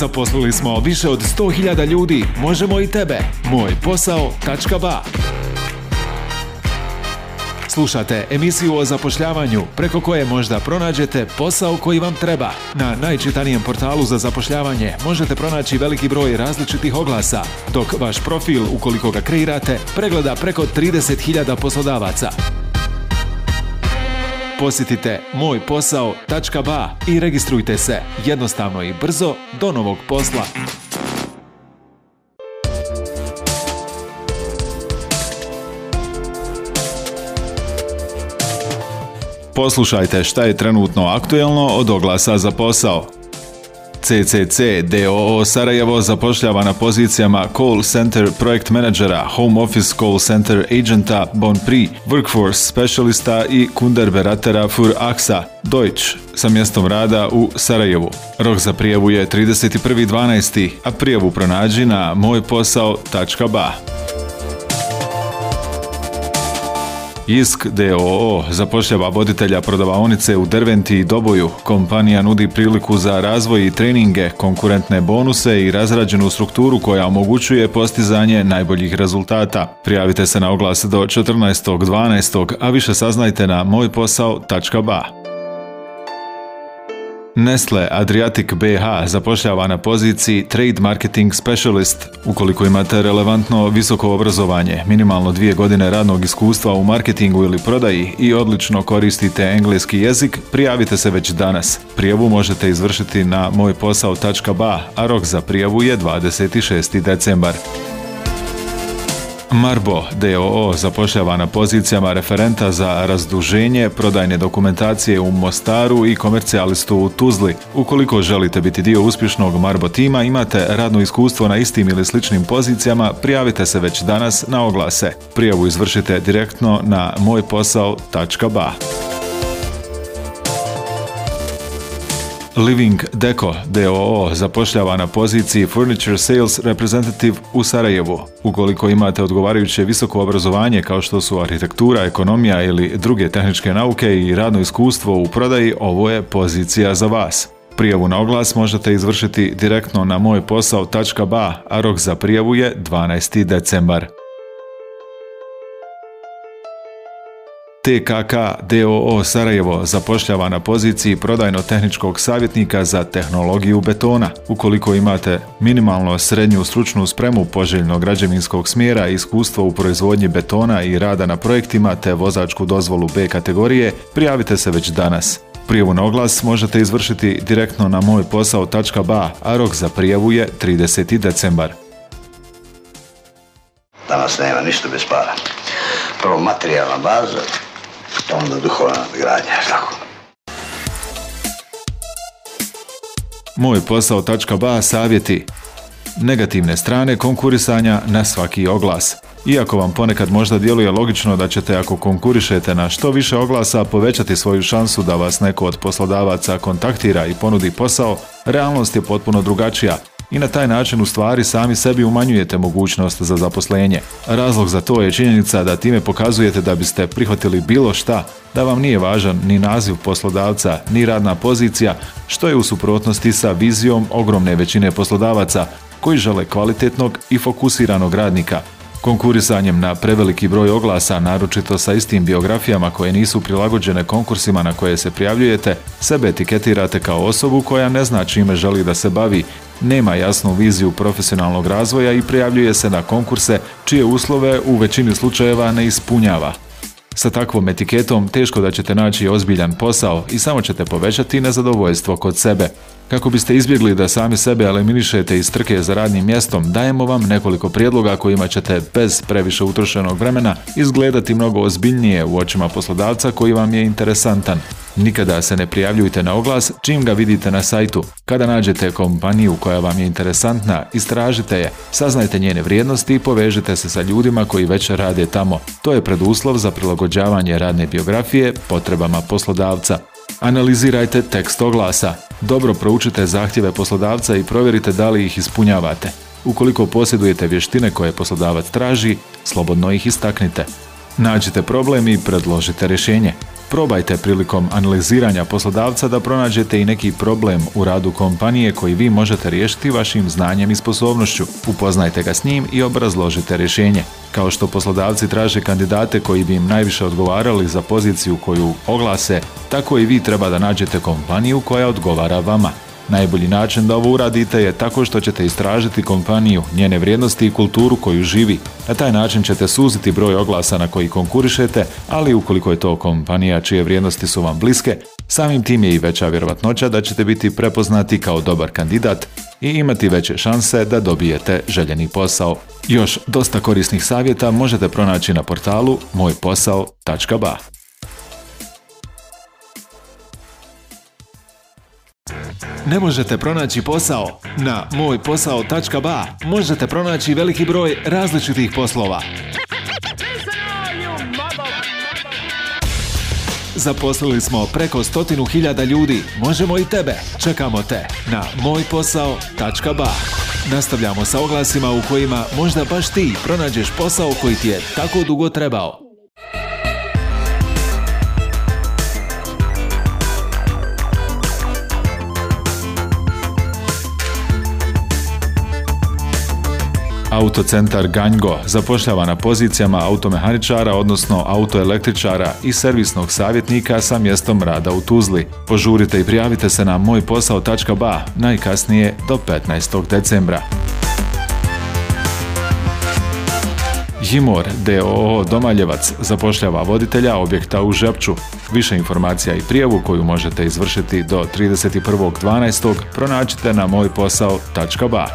Zaposlili smo više od 100.000 ljudi. Možemo i tebe. Moj posao.ba Slušate emisiju o zapošljavanju preko koje možda pronađete posao koji vam treba. Na najčitanijem portalu za zapošljavanje možete pronaći veliki broj različitih oglasa, dok vaš profil, ukoliko ga kreirate, pregleda preko 30.000 poslodavaca. Posjetite mojposao.ba i registrujte se jednostavno i brzo do novog posla. Poslušajte šta je trenutno aktuelno od oglasa za posao. CCC DOO Sarajevo zapošljava na pozicijama Call Center Project Managera, Home Office Call Center Agenta, Bon Pri, Workforce Specialista i Kunderberatera für AXA, Deutsch, sa mjestom rada u Sarajevu. Rok za prijavu je 31.12. a prijavu pronađi na mojposao.ba. Isk DOO zapošljava voditelja prodavaonice u Derventi i Doboju. Kompanija nudi priliku za razvoj i treninge, konkurentne bonuse i razrađenu strukturu koja omogućuje postizanje najboljih rezultata. Prijavite se na oglas do 14.12. a više saznajte na mojposao.ba. Nestle Adriatic BH zapošljava na poziciji Trade Marketing Specialist. Ukoliko imate relevantno visoko obrazovanje, minimalno dvije godine radnog iskustva u marketingu ili prodaji i odlično koristite engleski jezik, prijavite se već danas. Prijavu možete izvršiti na mojposao.ba, a rok za prijavu je 26. decembar. Marbo DOO zapošljava na pozicijama referenta za razduženje prodajne dokumentacije u Mostaru i komercijalistu u Tuzli. Ukoliko želite biti dio uspješnog Marbo tima, imate radno iskustvo na istim ili sličnim pozicijama, prijavite se već danas na oglase. Prijavu izvršite direktno na mojposao.ba. Living Deco DOO zapošljava na poziciji Furniture Sales Representative u Sarajevu. Ukoliko imate odgovarajuće visoko obrazovanje kao što su arhitektura, ekonomija ili druge tehničke nauke i radno iskustvo u prodaji, ovo je pozicija za vas. Prijavu na oglas možete izvršiti direktno na mojposao.ba, a rok za prijavu je 12. decembar. TKK DOO Sarajevo zapošljava na poziciji prodajno-tehničkog savjetnika za tehnologiju betona. Ukoliko imate minimalno srednju stručnu spremu poželjno građevinskog smjera, iskustvo u proizvodnji betona i rada na projektima te vozačku dozvolu B kategorije, prijavite se već danas. Prijavu na oglas možete izvršiti direktno na mojposao.ba, a rok za prijavu je 30. decembar. Danas nema ništa bez para. Prvo materijalna baza, onda duhovna gradnja, tako. Moj Ba savjeti Negativne strane konkurisanja na svaki oglas. Iako vam ponekad možda djeluje logično da ćete ako konkurišete na što više oglasa povećati svoju šansu da vas neko od poslodavaca kontaktira i ponudi posao, realnost je potpuno drugačija i na taj način u stvari sami sebi umanjujete mogućnost za zaposlenje. Razlog za to je činjenica da time pokazujete da biste prihvatili bilo šta, da vam nije važan ni naziv poslodavca, ni radna pozicija, što je u suprotnosti sa vizijom ogromne većine poslodavaca koji žele kvalitetnog i fokusiranog radnika Konkurisanjem na preveliki broj oglasa, naročito sa istim biografijama koje nisu prilagođene konkursima na koje se prijavljujete, sebe etiketirate kao osobu koja ne zna čime želi da se bavi, nema jasnu viziju profesionalnog razvoja i prijavljuje se na konkurse čije uslove u većini slučajeva ne ispunjava. Sa takvom etiketom teško da ćete naći ozbiljan posao i samo ćete povećati nezadovoljstvo kod sebe. Kako biste izbjegli da sami sebe eliminišete iz trke za radnim mjestom, dajemo vam nekoliko prijedloga kojima ćete bez previše utrošenog vremena izgledati mnogo ozbiljnije u očima poslodavca koji vam je interesantan. Nikada se ne prijavljujte na oglas čim ga vidite na sajtu. Kada nađete kompaniju koja vam je interesantna, istražite je, saznajte njene vrijednosti i povežite se sa ljudima koji već rade tamo. To je preduslov za prilagođavanje radne biografije potrebama poslodavca. Analizirajte tekst oglasa. Dobro proučite zahtjeve poslodavca i provjerite da li ih ispunjavate. Ukoliko posjedujete vještine koje poslodavac traži, slobodno ih istaknite. Nađite problem i predložite rješenje. Probajte prilikom analiziranja poslodavca da pronađete i neki problem u radu kompanije koji vi možete riješiti vašim znanjem i sposobnošću. Upoznajte ga s njim i obrazložite rješenje. Kao što poslodavci traže kandidate koji bi im najviše odgovarali za poziciju koju oglase, tako i vi treba da nađete kompaniju koja odgovara vama. Najbolji način da ovo uradite je tako što ćete istražiti kompaniju, njene vrijednosti i kulturu koju živi. Na taj način ćete suziti broj oglasa na koji konkurišete, ali ukoliko je to kompanija čije vrijednosti su vam bliske, samim tim je i veća vjerovatnoća da ćete biti prepoznati kao dobar kandidat i imati veće šanse da dobijete željeni posao. Još dosta korisnih savjeta možete pronaći na portalu mojposao.ba. ne možete pronaći posao? Na mojposao.ba možete pronaći veliki broj različitih poslova. Zaposlili smo preko stotinu hiljada ljudi. Možemo i tebe. Čekamo te na mojposao.ba Nastavljamo sa oglasima u kojima možda baš ti pronađeš posao koji ti je tako dugo trebao. Autocentar Ganjgo zapošljava na pozicijama automehaničara, odnosno autoelektričara i servisnog savjetnika sa mjestom rada u Tuzli. Požurite i prijavite se na mojposao.ba najkasnije do 15. decembra. Jimor DOO Domaljevac zapošljava voditelja objekta u Žepču. Više informacija i prijavu koju možete izvršiti do 31.12. pronađite na mojposao.ba.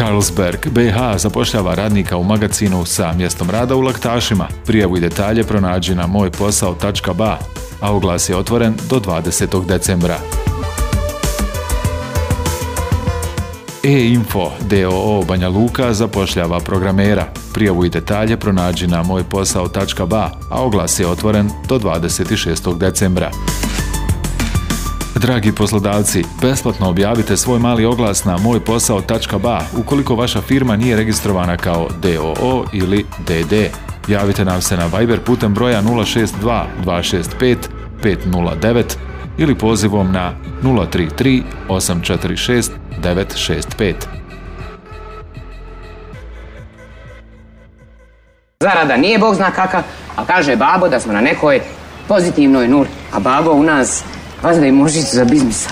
Carlsberg BH zapošljava radnika u magacinu sa mjestom rada u Laktašima. Prijavu i detalje pronađi na mojposao.ba, a oglas je otvoren do 20. decembra. E-Info DOO Banja Luka zapošljava programera. Prijavu i detalje pronađi na mojposao.ba, a oglas je otvoren do 26. decembra. Dragi poslodavci, besplatno objavite svoj mali oglas na mojposao.ba ukoliko vaša firma nije registrovana kao DOO ili DD. Javite nam se na Viber putem broja 062 265 509 ili pozivom na 033 846 965. Zarada nije bog zna kakav, a kaže babo da smo na nekoj pozitivnoj nuli, a babo u nas Posao i može za biznisa.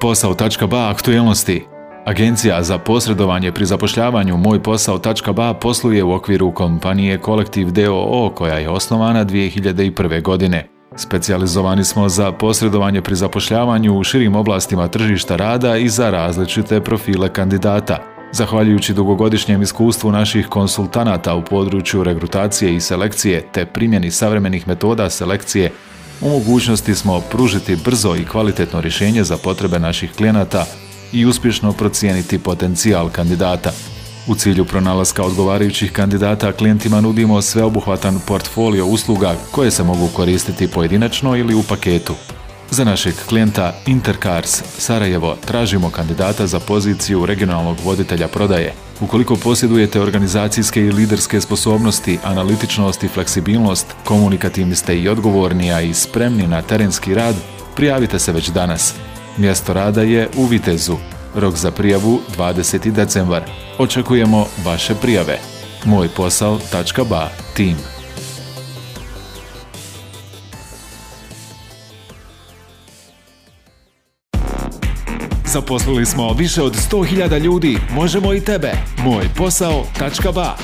Posao.ba aktuelnosti. Agencija za posredovanje pri zapošljavanju Moj posao.ba posluje u okviru kompanije Kolektiv DOO koja je osnovana 2001. godine. Specijalizovani smo za posredovanje pri zapošljavanju u širim oblastima tržišta rada i za različite profile kandidata – Zahvaljujući dugogodišnjem iskustvu naših konsultanata u području regrutacije i selekcije te primjeni savremenih metoda selekcije, u mogućnosti smo pružiti brzo i kvalitetno rješenje za potrebe naših klijenata i uspješno procijeniti potencijal kandidata. U cilju pronalaska odgovarajućih kandidata klijentima nudimo sveobuhvatan portfolio usluga koje se mogu koristiti pojedinačno ili u paketu. Za našeg klijenta Intercars Sarajevo tražimo kandidata za poziciju regionalnog voditelja prodaje. Ukoliko posjedujete organizacijske i liderske sposobnosti, analitičnost i fleksibilnost, komunikativni ste i odgovorni, a i spremni na terenski rad, prijavite se već danas. Mjesto rada je u Vitezu. Rok za prijavu 20. decembar. Očekujemo vaše prijave. Moj posao.ba Team Zaposlili smo više od 100.000 ljudi. Možemo i tebe. Moj posao.ba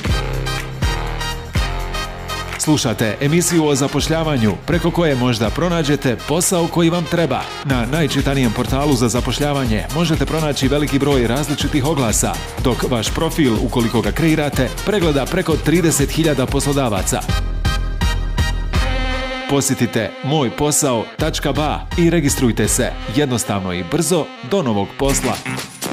Slušate emisiju o zapošljavanju preko koje možda pronađete posao koji vam treba. Na najčitanijem portalu za zapošljavanje možete pronaći veliki broj različitih oglasa, dok vaš profil, ukoliko ga kreirate, pregleda preko 30.000 poslodavaca. Posjetite mojposao.ba i registrujte se jednostavno i brzo do novog posla.